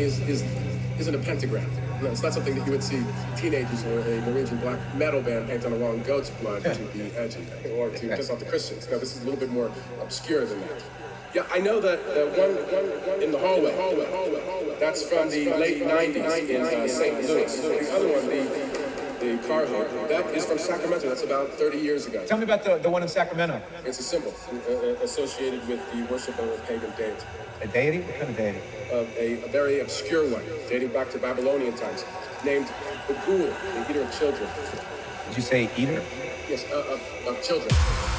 is, is, isn't a pentagram. No, it's not something that you would see teenagers or a Norwegian black metal band paint on a in goat's blood to be edgy or to piss off the Christians. No, this is a little bit more obscure than that. Yeah, I know that uh, one, one, one in the hallway, hallway, hallway, hallway. That's from the late 90s in uh, St. Louis. The other one, the, the car hood, that is from Sacramento. That's about 30 years ago. Tell me about the, the one in Sacramento. It's a symbol uh, uh, associated with the worship of a pagan deity. A deity? What kind of deity? Of a, a very obscure one dating back to Babylonian times, named the Ghoul, the eater of children. Did you say eater? Yes, uh, of, of children. Eater of children.